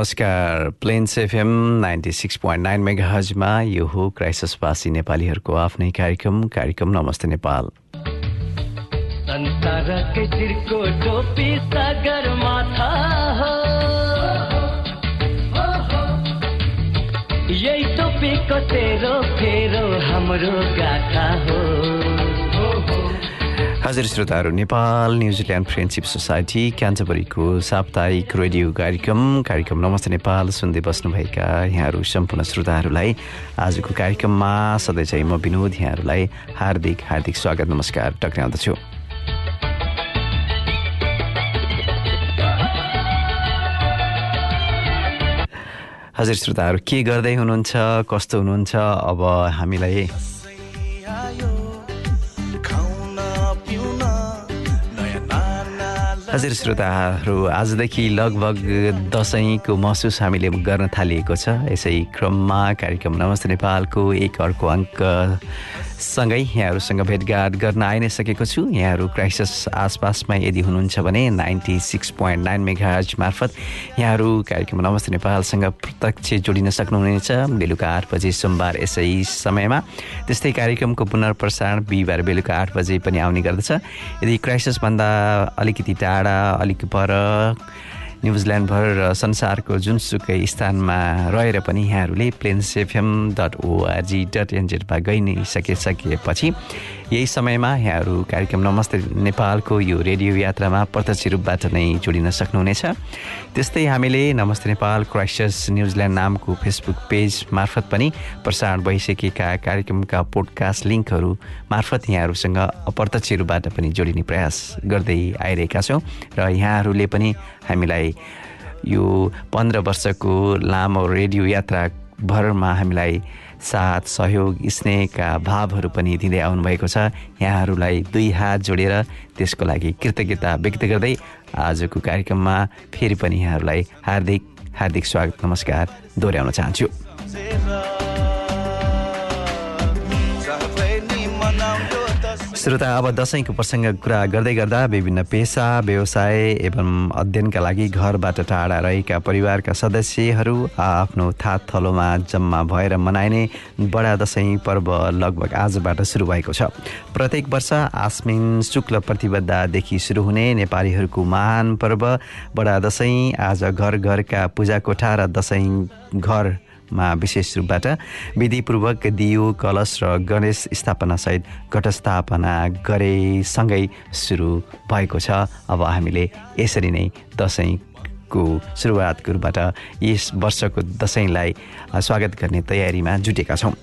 नमस्कार। Plains FM ninety six point nine mega हजमा यो हो क्राइसिसवासी नेपालीहरूको आफ्नै कार्यक्रम। कार्यक्रम नमस्ते नेपाल। यही टोपीको तेरो फेरो हाम्रो गाथा हो। हजुर श्रोताहरू Nepal New Zealand friendship society क्यान्चबरीको साप्ताहिक रेडियो कार्यक्रम कार्यक्रम नमस्ते नेपाल सुन्दै बस्नुभएका यहाँहरू सम्पूर्ण श्रोताहरूलाई। आजको कार्यक्रममा सधैँ चाहिँ म विनोद यहाँहरूलाई हार्दिक हार्दिक स्वागत नमस्कार टक्राउँदछु। हजुर श्रोताहरू के गर्दै हुनुहुन्छ कस्तो हुनुहुन्छ अब हामीलाई हजुर श्रोताहरू आजदेखि लगभग दसैँको महसुस हामीले गर्न थालिएको छ। यसै क्रममा कार्यक्रम नमस्ते नेपालको एक अर्को अङ्क। सँगै यहाँहरूसँग भेटघाट गर्न आइ नै सकेको छु। यहाँहरू क्राइसिस आसपासमा यदि हुनुहुन्छ भने ninety six point nine mega मार्फत यहाँहरू कार्यक्रम नमस्ते नेपालसँग प्रत्यक्ष जोडिन सक्नुहुनेछ। बेलुका आठ बजे सोमबार यसै समयमा त्यस्तै कार्यक्रमको पुनर्प्रसारण बिहिबार बेलुका आठ बजे पनि आउने गर्दछ। यदि क्राइसिसभन्दा अलिकति टाढा अलिक पर न्युजिल्यान्डभर संसारको जुनसुकै स्थानमा रहेर पनि यहाँहरूले Plains FM dot ORG dot एनजेडमा गइ नै सकिसकेपछि यही समयमा यहाँहरू कार्यक्रम नमस्ते नेपालको यो रेडियो यात्रामा प्रत्यक्ष रूपबाट नै जोडिन सक्नुहुनेछ। त्यस्तै हामीले नमस्ते नेपाल क्राइस्टर्स न्युजिल्यान्ड नामको फेसबुक पेज मार्फत पनि प्रसारण भइसकेका कार्यक्रमका पोडकास्ट लिङ्कहरू मार्फत यहाँहरूसँग अप्रत्यक्ष रूपबाट पनि जोडिने प्रयास गर्दै आइरहेका छौँ र यहाँहरूले पनि हामीलाई यो पन्ध्र वर्षको लामो रेडियो यात्रा भरमा हामीलाई साथ सहयोग स्नेहका भावहरू पनि दिँदै आउनुभएको छ। यहाँहरूलाई दुई हात जोडेर त्यसको लागि कृतज्ञता व्यक्त गर्दै आजको कार्यक्रममा फेरि पनि यहाँहरूलाई हार्दिक हार्दिक स्वागत नमस्कार दोहोऱ्याउन चाहन्छु। श्रोता अब दसैँको प्रसङ्ग कुरा गर्दै गर्दा विभिन्न पेसा व्यवसाय एवं अध्ययनका लागि घरबाट टाढा रहेका परिवारका सदस्यहरू आफ्नो थात थलोमा जम्मा भएर मनाइने बडा दसैँ पर्व लगभग आजबाट सुरु भएको छ। प्रत्येक वर्ष आस्मिन शुक्ल प्रतिबद्धदेखि सुरु हुने नेपालीहरूको महान पर्व बडा दसैँ। आज घर घरका पूजा कोठा र दसैँ घर मा विशेष रूपबाट विधिपूर्वक दियो कलश र गणेश स्थापनासहित घटस्थापना गरेसँगै सुरु भएको छ। अब हामीले यसरी नै दसैँको सुरुवातको रूपबाट यस वर्षको दसैँलाई स्वागत गर्ने तयारीमा जुटेका छौँ।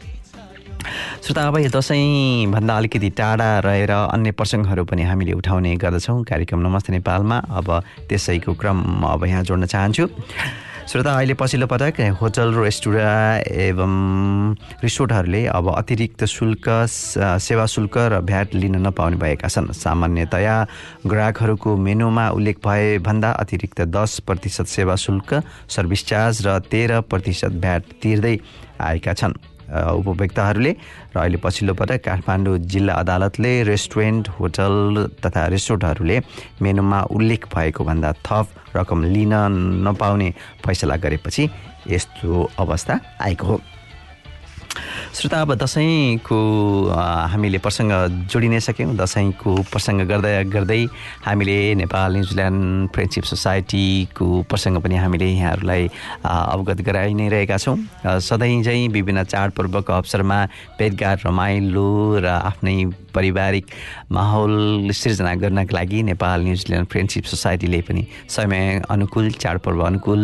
श्रोता अब यो दसैँभन्दा अलिकति टाढा रहेर अन्य प्रसङ्गहरू पनि हामीले उठाउने गर्दछौँ। कार्यक्रम नमस्ते नेपालमा। अब त्यसैको क्रम अब यहाँ जोड्न चाहन्छु। श्रोता अहिले पछिल्लो पटक होटल रेस्टुरेन्ट एवं रिसोर्टहरूले अब अतिरिक्त शुल्क सेवा शुल्क र भ्याट लिन नपाउने भएका छन्। सामान्यतया ग्राहकहरूको मेनुमा उल्लेख भए भन्दा अतिरिक्त दस प्रतिशत सेवा शुल्क सर्भिस चार्ज र तेह्र प्रतिशत भ्याट तिर्दै आएका छन्। उपभोक्ताहरूले र अहिले पछिल्लो पटक काठमाडौँ जिल्ला अदालतले रेस्टुरेन्ट होटल तथा रिसोर्टहरूले मेनुमा उल्लेख भएको भन्दा थप रकम लिन नपाउने फैसला गरेपछि यस्तो अवस्था आएको हो। श्रोता अब दसैँको हामीले प्रसङ्ग जोडि नै सक्यौँ। दसैँको प्रसङ्ग गर्दै गर्दै हामीले नेपाल न्युजिल्यान्ड फ्रेन्डसिप सोसाइटीको प्रसङ्ग पनि हामीले यहाँहरूलाई अवगत गराइ नै रहेका छौँ। सधैँ चाहिँ विभिन्न चाडपर्वको अवसरमा भेटघाट रमाइलो र आफ्नै पारिवारिक माहौल सिर्जना गर्नका लागि नेपाल न्युजिल्यान्ड फ्रेन्डसिप सोसाइटीले पनि समय अनुकूल चाडपर्व अनुकूल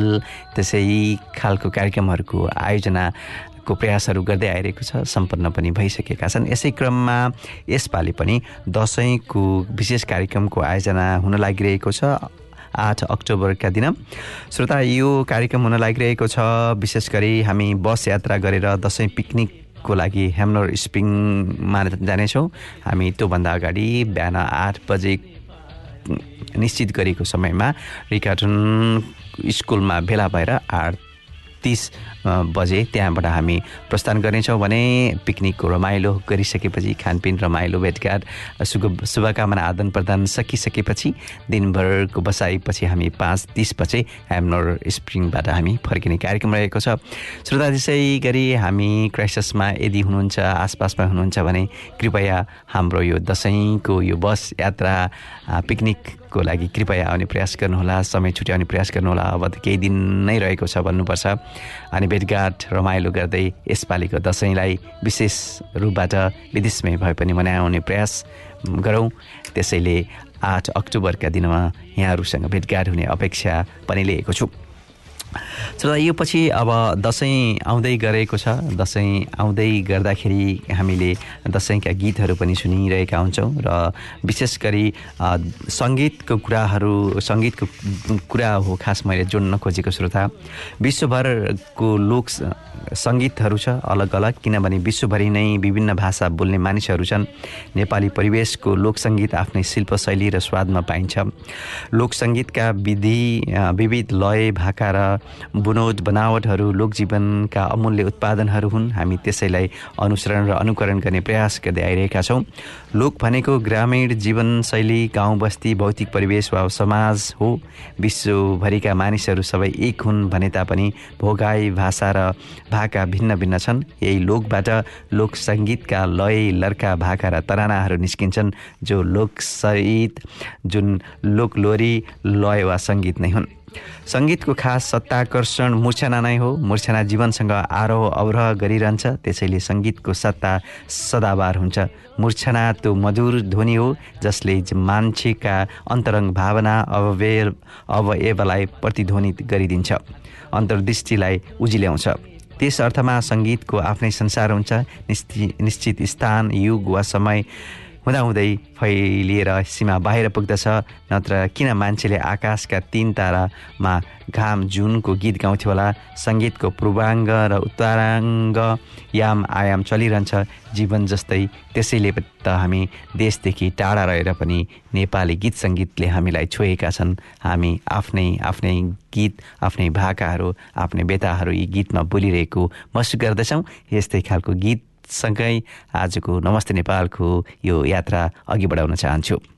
त्यसै खालको कार्यक्रमहरूको आयोजना को प्रयासहरू गर्दै आइरहेको छ सम्पन्न पनि भइसकेका छन्। यसै क्रममा यसपालि पनि दसैँको विशेष कार्यक्रमको आयोजना हुन लागिरहेको छ आठ अक्टोबरका दिन। श्रोता यो कार्यक्रम हुन लागिरहेको छ। विशेष गरी हामी बस यात्रा गरेर दसैँ पिकनिकको लागि हेमनर स्प्रिङमा जानेछौँ। हामी त्योभन्दा अगाडि बिहान आठ बजे निश्चित गरेको समयमा रिकाटन स्कुलमा भेला भएर आठ तिस बजे त्यहाँबाट हामी प्रस्थान गर्नेछौँ भने पिकनिकको रमाइलो गरिसकेपछि खानपिन रमाइलो भेटघाट शुभ शुभकामना आदान प्रदान सकिसकेपछि दिनभरको बसाइपछि हामी पाँच तिस बजे हेमनोर स्प्रिङबाट हामी फर्किने कार्यक्रम रहेको छ। श्रोता त्यसै गरी हामी क्राइसिसमा यदि हुनुहुन्छ आसपासमा हुनुहुन्छ भने कृपया हाम्रो यो दसैँको यो बस यात्रा पिकनिक को लागि कृपया आउने प्रयास गर्नुहोला समय छुट्याउने प्रयास गर्नुहोला अब त केही दिन नै रहेको छ भन्नुपर्छ। अनि भेटघाट रमाइलो गर्दै यसपालिको दसैँलाई विशेष रूपबाट विदेशमै भए पनि मनाउने प्रयास गरौँ। त्यसैले आठ अक्टोबरका दिनमा यहाँहरूसँग भेटघाट हुने अपेक्षा पनि लिएको छु। श्रोता यो पछि अब दसैँ आउँदै गरेको छ। दसैँ आउँदै गर्दाखेरि हामीले दसैँका गीतहरू पनि सुनिरहेका हुन्छौँ र विशेष गरी सङ्गीतको कुराहरू सङ्गीतको कुरा हो खास मैले जोड्न खोजेको श्रोता। विश्वभरको लोक सङ्गीतहरू छ अलग अलग किनभने विश्वभरि नै विभिन्न भाषा बोल्ने मानिसहरू छन्। नेपाली परिवेशको लोकसङ्गीत आफ्नै शिल्पशैली र स्वादमा पाइन्छ। लोकसङ्गीतका विधि विविध लय भाका र बुनौट बनावटहरू लोकजीवनका अमूल्य उत्पादनहरू हुन्। हामी त्यसैलाई अनुसरण र अनुकरण गर्ने प्रयास गर्दै आइरहेका छौँ। लोक भनेको ग्रामीण जीवनशैली गाउँ बस्ती भौतिक परिवेश वा समाज हो। विश्वभरिका मानिसहरू सबै एक हुन् भने तापनि भोगाई भाषा र भाका भिन्न भिन्न छन्। यही लोकबाट लोक सङ्गीतका लय लर्का भाका र तरानाहरू निस्किन्छन् जो लोकसहित जुन लोकलोरी लय वा सङ्गीत नै हुन्। सङ्गीतको खास सत्ताकर्षण मूर्छना नै हो। मूर्छना जीवनसँग आरोह अवरोह गरिरहन्छ त्यसैले सङ्गीतको सत्ता सदाबार हुन्छ। मूर्छना त्यो मधुर ध्वनि हो जसले मान्छेका अन्तरङ्ग भावना अवय अवयवलाई प्रतिध्वनित गरिदिन्छ अन्तर्दृष्टिलाई उजिल्याउँछ। त्यस अर्थमा सङ्गीतको आफ्नै संसार हुन्छ। निश्चित स्थान युग वा समय हुँदाहुँदै फैलिएर सीमा बाहिर पुग्दछ नत्र किन मान्छेले आकाशका तिन तारामा घाम जुनको गीत गाउँथ्यो होला? सङ्गीतको पूर्वाङ्ग र उत्तराङ्ग याम आयाम चलिरहन्छ। जीवन जस्तै त्यसैले त हामी देशदेखि टाढा रहेर पनि नेपाली गीत सङ्गीतले हामीलाई छोएका छन्। हामी आफ्नै आफ्नै गीत आफ्नै भाकाहरू आफ्नै बेताहरू यी गीतमा बोलिरहेको महसुस गर्दछौँ। यस्तै खालको गीत सँगै आजको नमस्ते नेपालको यो यात्रा अघि बढाउन चाहन्छु।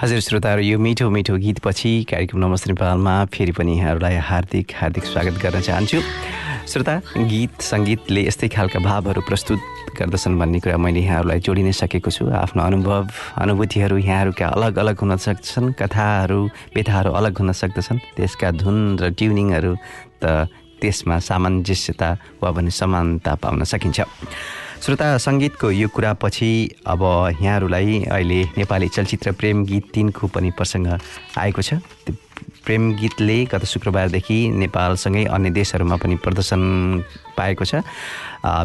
हजुर श्रोताहरू यो मिठो मिठो गीतपछि कार्यक्रम नमस्ते नेपालमा फेरि पनि यहाँहरूलाई हार्दिक हार्दिक स्वागत गर्न चाहन्छु। श्रोता गीत सङ्गीतले यस्तै खालका भावहरू प्रस्तुत गर्दछन् भन्ने कुरा मैले यहाँहरूलाई जोडि नै सकेको छु। आफ्नो अनुभव अनुभूतिहरू यहाँहरूका अलग अलग हुन सक्छन् कथाहरू व्यथाहरू अलग हुन सक्दछन्। त्यसका धुन र ट्युनिङहरू त त्यसमा सामञ्जस्यता वा भने समानता पाउन सकिन्छ। श्रोता सङ्गीतको यो कुरापछि अब यहाँहरूलाई अहिले नेपाली चलचित्र प्रेम गीत तिनको पनि प्रसङ्ग आएको छ। प्रेम गीतले गत शुक्रबारदेखि नेपालसँगै अन्य देशहरूमा पनि प्रदर्शन पाएको छ। अ,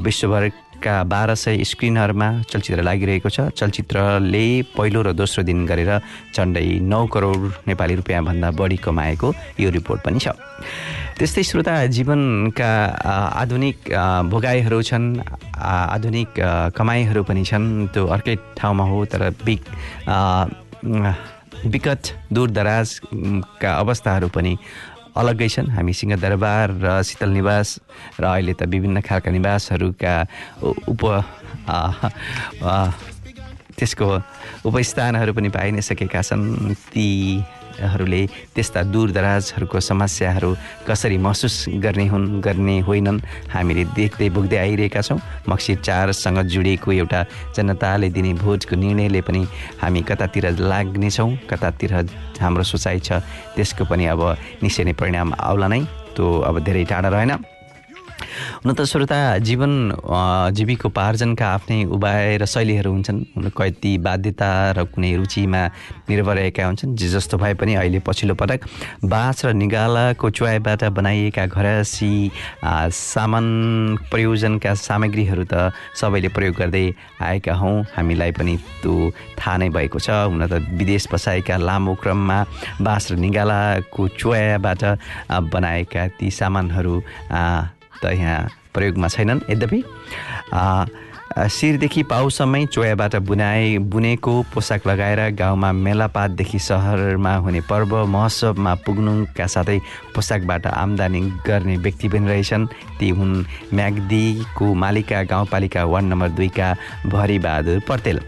विश्वभरका बाह्र सय स्क्रिनहरूमा चलचित्र लागिरहेको छ। चलचित्रले पहिलो र दोस्रो दिन गरेर झन्डै नौ करोड नेपाली रुपियाँभन्दा बढी कमाएको यो रिपोर्ट पनि छ। त्यस्तै श्रोता जीवनका आधुनिक भोगाइहरू छन् आधुनिक कमाइहरू पनि छन्। त्यो अर्कै ठाउँमा हो तर बिग विकट दूरदराजका अवस्थाहरू पनि अलग्गै छन्। हामी सिंहदरबार र शीतल निवास र अहिले त विभिन्न खालका निवासहरूका उप त्यसको उपस्थानहरू पनि पाइ नै सकेका छन्। तीहरूले त्यस्ता दूरदराजहरूको समस्याहरू कसरी महसुस गर्ने हुन् गर्ने होइनन् हामीले देख्दै भोग्दै आइरहेका छौँ। मक्सिर चारसँग जोडिएको एउटा जनताले दिने भोटको निर्णयले पनि हामी कतातिर लाग्नेछौँ कतातिर हाम्रो सोचाइ छ त्यसको पनि अब निश्चय नै परिणाम आउला नै त्यो अब धेरै टाढा रहेन। हुन त श्रोता जीवन जीविकोपार्जनका आफ्नै उपाय र शैलीहरू हुन्छन्। हुन कति बाध्यता र कुनै रुचिमा निर्भर रहेका हुन्छन्। जे जस्तो भए पनि अहिले पछिल्लो पटक बाँस र निगालाको चुवाइबाट बनाइएका घरसी सामान प्रयोजनका सामग्रीहरू त सबैले प्रयोग गर्दै आएका हौँ। हामीलाई पनि त्यो थाहा नै भएको छ। हुन त विदेश बसाएका लामो क्रममा बाँस र निगालाको चोयाबाट आ, बनाएका ती सामानहरू त यहाँ प्रयोगमा छैनन्। यद्यपि शिरदेखि पाउसम्मै चोयाबाट बुनाए बुनेको पोसाक लगाएर गाउँमा मेलापातदेखि सहरमा हुने पर्व महोत्सवमा पुग्नुका साथै पोसाकबाट आम्दानी गर्ने व्यक्ति पनि रहेछन्। ती हुन् म्याग्दीको मालिका गाउँपालिका वार्ड नम्बर दुईका भरिबहादुर पटेल।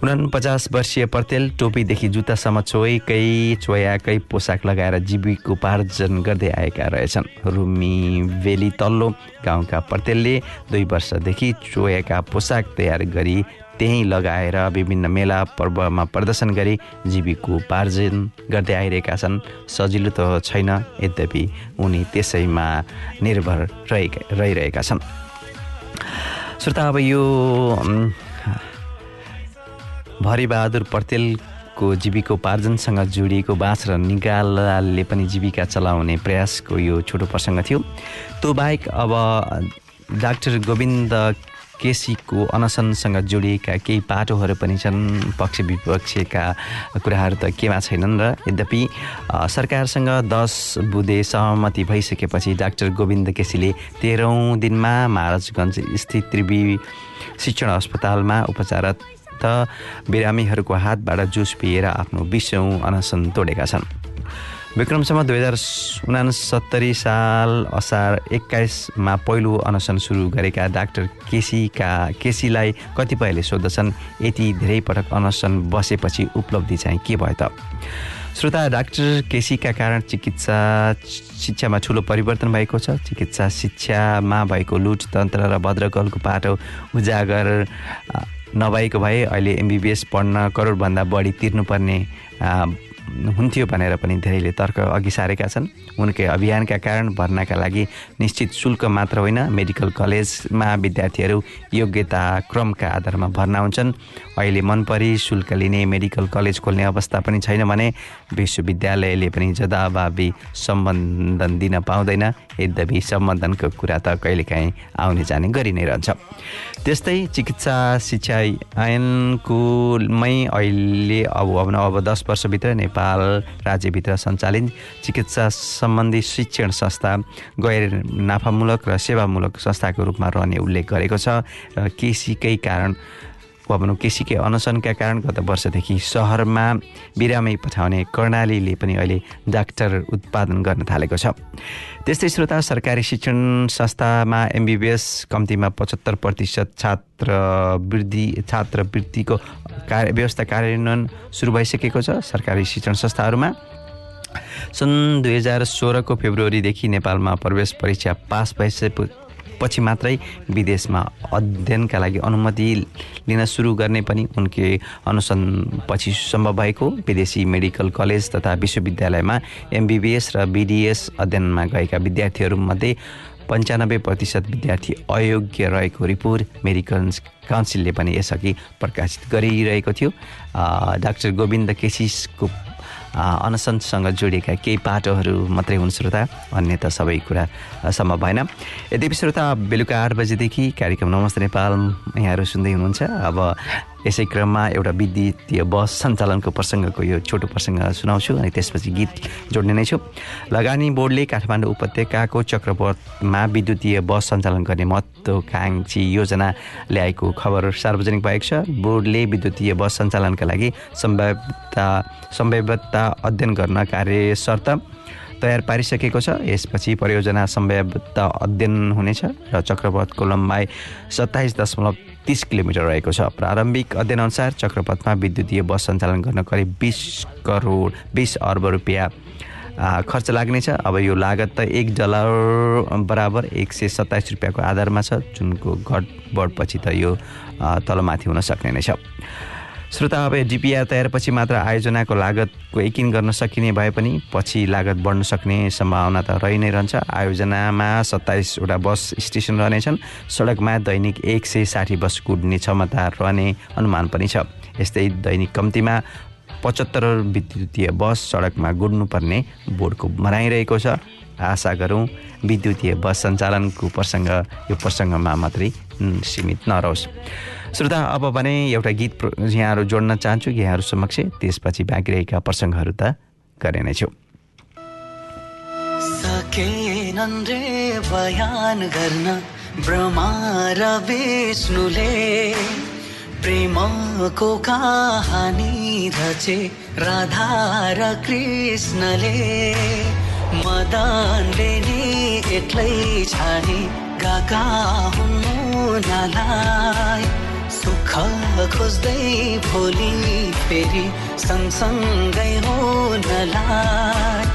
उनपचास वर्षीय पटेल टोपीदेखि जुत्तासम्म चोयकै चोयाकै पोसाक लगाएर जीविकोपार्जन गर्दै आएका रहेछन्। रुमी बेली तल्लो गाउँका पटेलले दुई वर्षदेखि चोयाका पोसाक तयार गरी त्यहीँ लगाएर विभिन्न मेला पर्वमा प्रदर्शन गरी जीविकोपार्जन गर्दै आइरहेका छन्। सजिलो त छैन यद्यपि उनी त्यसैमा निर्भर रहेका रहिरहेका छन्। श्रोता अब यो भरिबहादुर पटेलको जीविकोपार्जनसँग जोडिएको बाँस र निगालले पनि जीविका चलाउने प्रयासको यो छोटो प्रसङ्ग थियो। त्यो बाहेक अब डाक्टर गोविन्द केसीको अनसनसँग जोडिएका केही पाटोहरू पनि छन्। पक्ष विपक्षका कुराहरू त केमा छैनन् र यद्यपि सरकारसँग दस बुधे सहमति भइसकेपछि डाक्टर गोविन्द केसीले तेह्रौँ दिनमा महाराजगञ्ज स्थित त्रिवी शिक्षण अस्पतालमा उपचाररत बिरामीहरूको हातबाट जुस पिएर आफ्नो बिसौँ अनसन तोडेका छन्। विक्रमसम्म दुई हजार उनासत्तरी साल असार एक्काइसमा पहिलो अनसन सुरु गरेका डाक्टर केसीका केसीलाई कतिपयले सोध्दछन् यति धेरै पटक अनसन बसेपछि उपलब्धि चाहिँ के भयो त? श्रोता डाक्टर केसीका कारण चिकित्सा शिक्षामा ठुलो परिवर्तन भएको छ। चिकित्सा शिक्षामा भएको लुट तन्त्र र भद्रकलको पाटो उजागर नभएको भए अहिले एमबिबिएस पढ्न करोडभन्दा बढी तिर्नुपर्ने हुन्थ्यो भनेर पनि धेरैले तर्क अघि सारेका छन्। उनकै अभियानका कारण भर्नाका लागि निश्चित शुल्क मात्र होइन मेडिकल कलेजमा विद्यार्थीहरू योग्यता क्रमका आधारमा भर्ना हुन्छन्। अहिले मनपरी शुल्क लिने मेडिकल कलेज खोल्ने अवस्था पनि छैन भने विश्वविद्यालयले पनि जदाबाबी सम्बन्धन दिन पाउँदैन। यद्यपि सम्बन्धनको कुरा त कहिलेकाहीँ आउने जाने गरि नै रहन्छ। त्यस्तै चिकित्सा शिक्षा ऐनको मै अहिले अब अब अब दस वर्षभित्र नेपाल राज्यभित्र सञ्चालित चिकित्सा सम्बन्धी शिक्षण संस्था गैर नाफामूलक र सेवामूलक संस्थाको रूपमा रहने उल्लेख गरेको छ। र केसीकै कारण वा भनौँ केसीकै अनसनका कारण गत वर्षदेखि सहरमा बिरामै पठाउने कर्णालीले पनि अहिले डाक्टर उत्पादन गर्न थालेको छ। त्यस्तै श्रोता सरकारी शिक्षण संस्थामा एमबिबिएस कम्तीमा पचहत्तर प्रतिशत छात्रवृद्धि छात्रवृत्तिको कार्य व्यवस्था कार्यान्वयन सुरु भइसकेको छ सरकारी शिक्षण संस्थाहरूमा। सन् दुई हजार सोह्रको फेब्रुअरीदेखि नेपालमा प्रवेश परीक्षा पास भइसके पछि मात्रै विदेशमा अध्ययनका लागि अनुमति लिन सुरु गर्ने पनि उनके अनुसन्धपछि सम्भव भएको विदेशी मेडिकल कलेज तथा विश्वविद्यालयमा एमबिबिएस र बिडिएस अध्ययनमा गएका विद्यार्थीहरूमध्ये पन्चानब्बे प्रतिशत विद्यार्थी अयोग्य रहेको रिपोर्ट मेडिकल काउन्सिलले पनि यसअघि प्रकाशित गरिरहेको थियो। डाक्टर गोविन्द केसिसको अनसनसँग जोडिएका केही पाटोहरू मात्रै हुन् श्रोता अन्य त सबै कुरा सम्भव भएन। यद्यपि श्रोता बेलुका आठ बजेदेखि कार्यक्रम नमस्ते नेपाल यहाँहरू सुन्दै हुनुहुन्छ। अब यसै क्रममा एउटा विद्युतीय बस सञ्चालनको प्रसङ्गको यो छोटो प्रसङ्ग सुनाउँछु अनि त्यसपछि गीत जोड्ने नै छु। लगानी बोर्डले काठमाडौँ उपत्यकाको चक्रपथमा विद्युतीय बस सञ्चालन गर्ने महत्त्वकाङ्क्षी योजना ल्याएको खबर सार्वजनिक भएको छ। बोर्डले विद्युतीय बस सञ्चालनका लागि सम्भाव्यता सम्भाव्यता अध्ययन गर्न कार्य शर्त तयार पारिसकेको छ। यसपछि परियोजना सम्भाव्यता अध्ययन हुनेछ र चक्रपथको लम्बाइ सत्ताइस दशमलव तिस किलोमिटर रहेको छ। प्रारम्भिक अध्ययनअनुसार चक्रपथमा विद्युतीय बस सञ्चालन गर्न करिब बिस करोड बिस अर्ब रुपियाँ खर्च लाग्नेछ। अब यो लागत त एक डलर बराबर एक सय सत्ताइस रुपियाँको आधारमा छ। जुनको घट बढपछि त यो तलमाथि हुन सक्ने नै छ। श्रोता अब डिपिआर तयारपछि मात्र आयोजनाको लागतको यकिन गर्न सकिने भए पनि पछि लागत बढ्न सक्ने सम्भावना त रहि नै रहन्छ। आयोजनामा सत्ताइसवटा बस स्टेसन रहनेछन्। सडकमा दैनिक एक सय साठी बस कुद्ने क्षमता रहने अनुमान पनि छ। यस्तै दैनिक कम्तीमा पचहत्तर विद्युतीय बस सडकमा गुड्नुपर्ने बोर्डको भनाइरहेको छ। आशा गरौँ विद्युतीय बस सञ्चालनको प्रसङ्ग यो प्रसङ्गमा मात्रै सीमित नरहोस्। श्रोता अब भने एउटा गीत यहाँहरू जोड्न चाहन्छु यहाँहरू समक्ष त्यसपछि बाँकी रहेका प्रसङ्गहरू त गरे नै छु। बयान गर्न ब्रह्मा र विष्णुले प्रेमको कहानी रचे राधा र कृष्णले मदनले नि एक्लै छाने गाका हुनु नालाई सुख खोज्दै भोलि फेरि सँगसँगै हुनलाई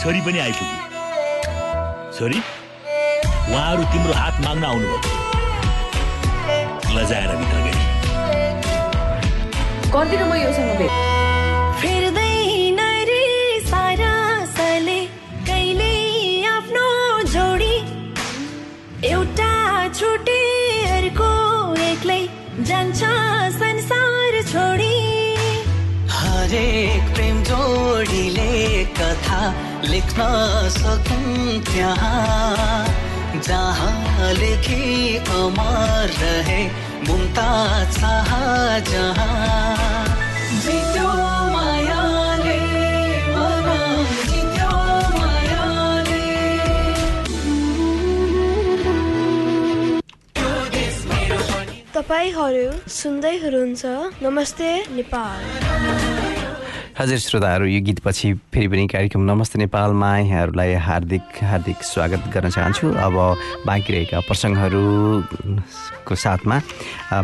छोरी पनि आइपुग्यो। छोरी उहाँहरू तिम्रो हात माग्न आउनुभयो। लजाएर भित्र गए गर्दिनँ म योसँग भेट फेर्दैन रे सारा सले कहिले आफ्नो जोडी। एउटा छुटे अर्को एक्लै जान्छ संसार छोडी। हरेक प्रेम जोडीले कथा लेख्न सकुन् त्यहाँ। जहाँ लेखी अमर रहे मुमता चाह जहाँ जित्यो मायाले जित्यो मायाले तपाईँहरू सुन्दै हुनुहुन्छ। नमस्ते नेपाल। हजुर श्रोताहरू यो गीतपछि फेरि पनि कार्यक्रम नमस्ते नेपालमा। यहाँहरूलाई हार्दिक हार्दिक स्वागत गर्न चाहन्छु। अब बाँकी रहेका प्रसङ्गहरूको साथमा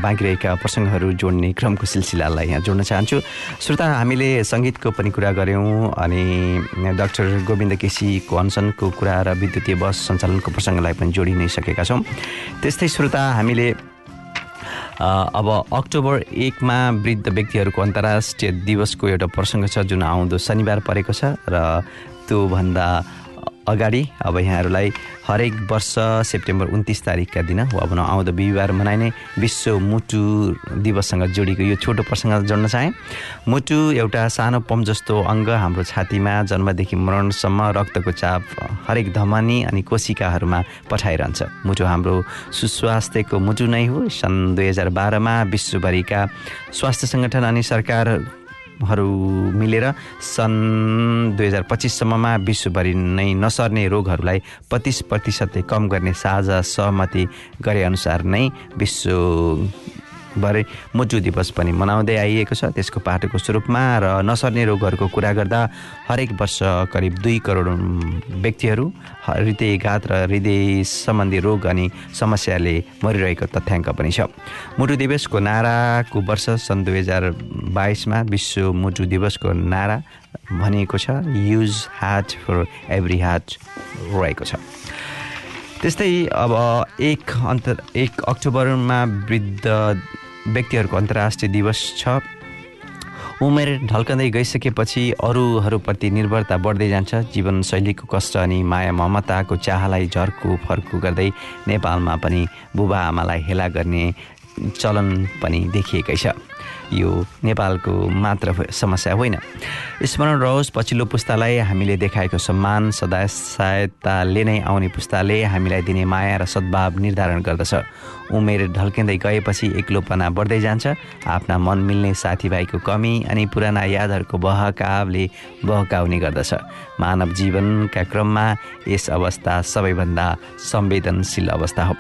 बाँकी रहेका प्रसङ्गहरू जोड्ने क्रमको सिलसिलालाई यहाँ जोड्न चाहन्छु। श्रोता हामीले सङ्गीतको पनि कुरा गऱ्यौँ अनि डाक्टर गोविन्द केसीको अनसनको कुरा र विद्युतीय बस सञ्चालनको प्रसङ्गलाई पनि जोडि नै सकेका छौँ। त्यस्तै श्रोता हामीले अब अक्टोबर एकमा वृद्ध व्यक्तिहरूको अन्तर्राष्ट्रिय दिवसको एउटा प्रसङ्ग छ जुन आउँदो शनिबार परेको छ र त्योभन्दा अगाडि अब यहाँहरूलाई हरेक वर्ष सेप्टेम्बर उन्तिस तारिकका दिन वा भनौँ आउँदो बिहिबार मनाइने विश्व मुटु दिवससँग जोडिएको यो छोटो प्रसङ्ग जोड्न चाहेँ। मुटु एउटा सानो पम्प जस्तो अङ्ग हाम्रो छातीमा जन्मदेखि मरणसम्म रक्तको चाप हरेक धमनी अनि कोशिकाहरूमा पठाइरहन्छ। मुटु हाम्रो सुस्वास्थ्यको मुटु नै हो। सन् दुई हजार बाह्रमा विश्वभरिका स्वास्थ्य सङ्गठन अनि सरकार हरू मिलेर सन् दुई हजार पच्चिससम्ममा विश्वभरि नै नसर्ने रोगहरूलाई पच्चिस प्रतिशतले कम गर्ने साझा सहमति गरे अनुसार नै विश्वभरि मुटु दिवस पनि मनाउँदै आइएको छ। त्यसको पाटोको स्वरूपमा र नसर्ने रोगहरूको कुरा गर्दा हरेक वर्ष करिब दुई करोड व्यक्तिहरू हृदयघात र हृदय सम्बन्धी रोग अनि समस्याले मरिरहेको तथ्याङ्क पनि छ। मुटु दिवसको नाराको वर्ष सन् दुई हजार बाइसमा विश्व मुटु दिवसको नारा भनिएको छ। Use heart for every heart रहेको छ। त्यस्तै अब एक अन्तर एक अक्टोबरमा वृद्ध व्यक्तिहरूको अन्तर्राष्ट्रिय दिवस छ। उमेर ढल्कँदै गइसकेपछि अरूहरूप्रति निर्भरता बढ्दै जान्छ। जीवनशैलीको कष्ट अनि माया ममताको चाहलाई झर्को फर्कु गर्दै नेपालमा पनि बुबा आमालाई हेला गर्ने चलन पनि देखिएकै छ। यो नेपालको मात्र समस्या होइन। स्मरण रहोस् पछिल्लो पुस्तालाई हामीले देखाएको सम्मान सदा सहायताले नै आउने पुस्ताले हामीलाई दिने माया र सद्भाव निर्धारण गर्दछ। उमेर ढल्किँदै गएपछि एक्लोपना बढ्दै जान्छ। आफ्ना मन मिल्ने साथीभाइको कमी अनि पुराना यादहरूको बहकावले बहकाउने गर्दछ। मानव जीवनका क्रममा यस अवस्था सबैभन्दा संवेदनशील अवस्था हो।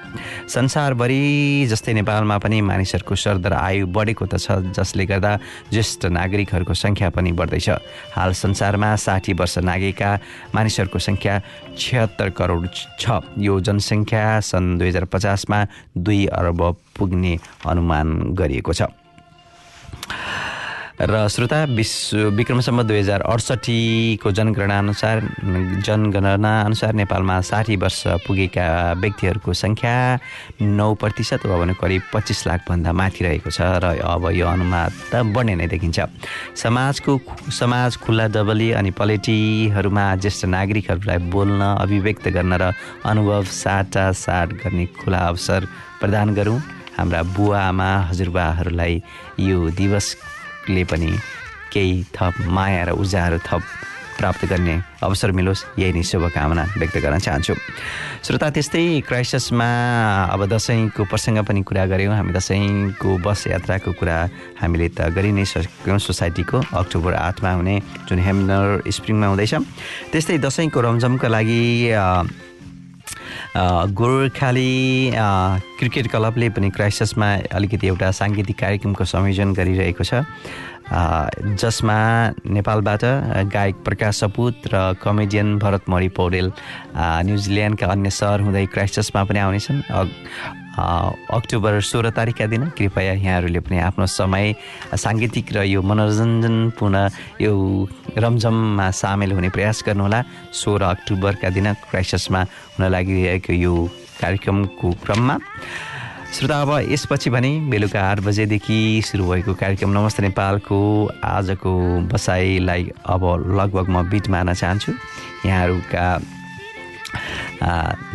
संसारभरि जस्तै नेपालमा पनि मानिसहरूको सरदर आयु बढेको त छ जसले गर्दा ज्येष्ठ नागरिकहरूको सङ्ख्या पनि बढ्दैछ। हाल संसारमा साठी वर्ष नागेका मानिसहरूको सङ्ख्या छिहत्तर करोड छ। यो जनसङ्ख्या सन् दुई हजार पचासमा दुई अर्ब पुग्ने अनुमान गरिएको छ। र श्रोता विश्व विक्रमसम्म दुई हजार जनगणना अनुसार जनगणना अनुसार नेपालमा साठी वर्ष पुगेका व्यक्तिहरूको सङ्ख्या नौ प्रतिशत वा भने करिब पच्चिस लाखभन्दा माथि रहेको छ र अब यो अनुमान त बढ्ने नै देखिन्छ। समाजको समाज खुल्ला डबली अनि पलेटीहरूमा ज्येष्ठ नागरिकहरूलाई बोल्न अभिव्यक्त गर्न र अनुभव साटासाट गर्ने खुला अवसर प्रदान गरौँ। हाम्रा बुवा आमा हजुरबाहरूलाई यो दिवस ले पनि केही थप माया र ऊर्जाहरू थप प्राप्त गर्ने अवसर मिलोस्। यही नै शुभकामना व्यक्त गर्न चाहन्छु। श्रोता त्यस्तै क्राइसिसमा अब दसैँको प्रसङ्ग पनि कुरा गऱ्यौँ। हामी दसैँको बस यात्राको कुरा हामीले त गरि नै सक्यौँ। सोसाइटीको अक्टोबर आठमा हुने जुन हेमिनर स्प्रिङमा हुँदैछ। त्यस्तै दसैँको रमझमका लागि गोर्खाली क्रिकेट क्लबले पनि क्राइसिसमा अलिकति एउटा साङ्गीतिक कार्यक्रमको संयोजन गरिरहेको छ। जसमा नेपालबाट गायक प्रकाश सपुत र कमेडियन भरत मणि पौडेल न्युजिल्यान्डका अन्य सहर हुँदै क्राइस्टसमा पनि आउनेछन् अक्टोबर सोह्र तारिकका दिन कृपया यहाँहरूले पनि आफ्नो समय साङ्गीतिक र यो मनोरञ्जनपूर्ण यो रमझममा सामेल हुने प्रयास गर्नुहोला। सोह्र अक्टोबरका दिन क्राइस्टसमा हुन लागिरहेको यो कार्यक्रमको क्रममा। श्रोता अब यसपछि भने बेलुका आठ बजेदेखि सुरु भएको कार्यक्रम नमस्ते नेपालको आजको बसाइलाई अब लगभग म बिट मार्न चाहन्छु। यहाँहरूका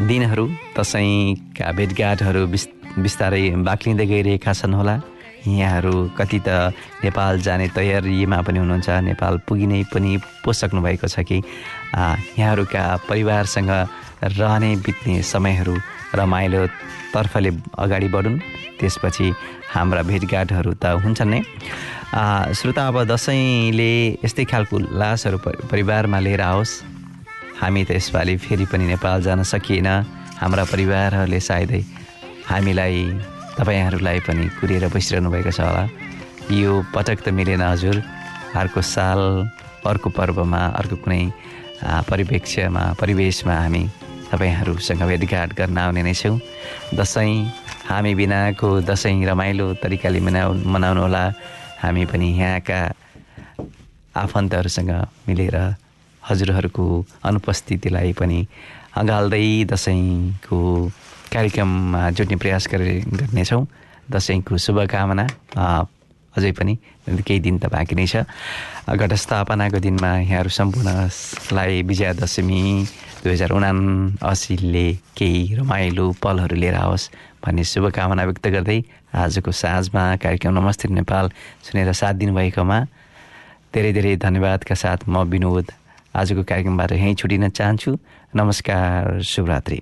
दिनहरू दसैँका भेटघाटहरू बिस् बिस्तारै बाक्लिँदै गइरहेका छन् होला। यहाँहरू कति त नेपाल जाने तयारीमा पनि हुनुहुन्छ। नेपाल पुगिनै पनि पोसक्नु भएको छ कि। यहाँहरूका परिवारसँग रहने बित्ने समयहरू रमाइलो तर्फले अगाडि बढुन्। त्यसपछि हाम्रा भेटघाटहरू त हुन्छन् नै। श्रोता अब दसैँले यस्तै खालको लासहरू परिवारमा लिएर आओस्। हामी त यसपालि फेरि पनि नेपाल जान सकिएन। हाम्रा परिवारहरूले सायदै हामीलाई तपाईँहरूलाई पनि कुरेर बसिरहनु भएको छ होला। यो पटक त मिलेन हजुर। अर्को साल अर्को पर्वमा अर्को कुनै परिप्रेक्ष्यमा परिवेशमा हामी तपाईँहरूसँग भेटघाट गर्न आउने नै छौँ। दसैँ हामी बिनाको दसैँ रमाइलो तरिकाले मनाउ मनाउनु होला। हामी पनि यहाँका आफन्तहरूसँग मिलेर हजुरहरूको अनुपस्थितिलाई पनि अँगाल्दै दसैँको कार्यक्रममा जोड्ने प्रयास गरे गर्नेछौँ। दसैँको शुभकामना अझै पनि केही दिन त बाँकी नै छ। घटस्थापनाको दिनमा यहाँहरू सम्पूर्णलाई विजयादशमी दुई हजार उना असीले केही रमाइलो पलहरू लिएर आओस् भन्ने शुभकामना व्यक्त गर्दै आजको साँझमा कार्यक्रम नमस्ते नेपाल सुनेर साथ दिनुभएकोमा धेरै धेरै धन्यवादका साथ म विनोद आजको कार्यक्रमबाट यहीँ छुटिन चाहन्छु। नमस्कार शुभरात्रि।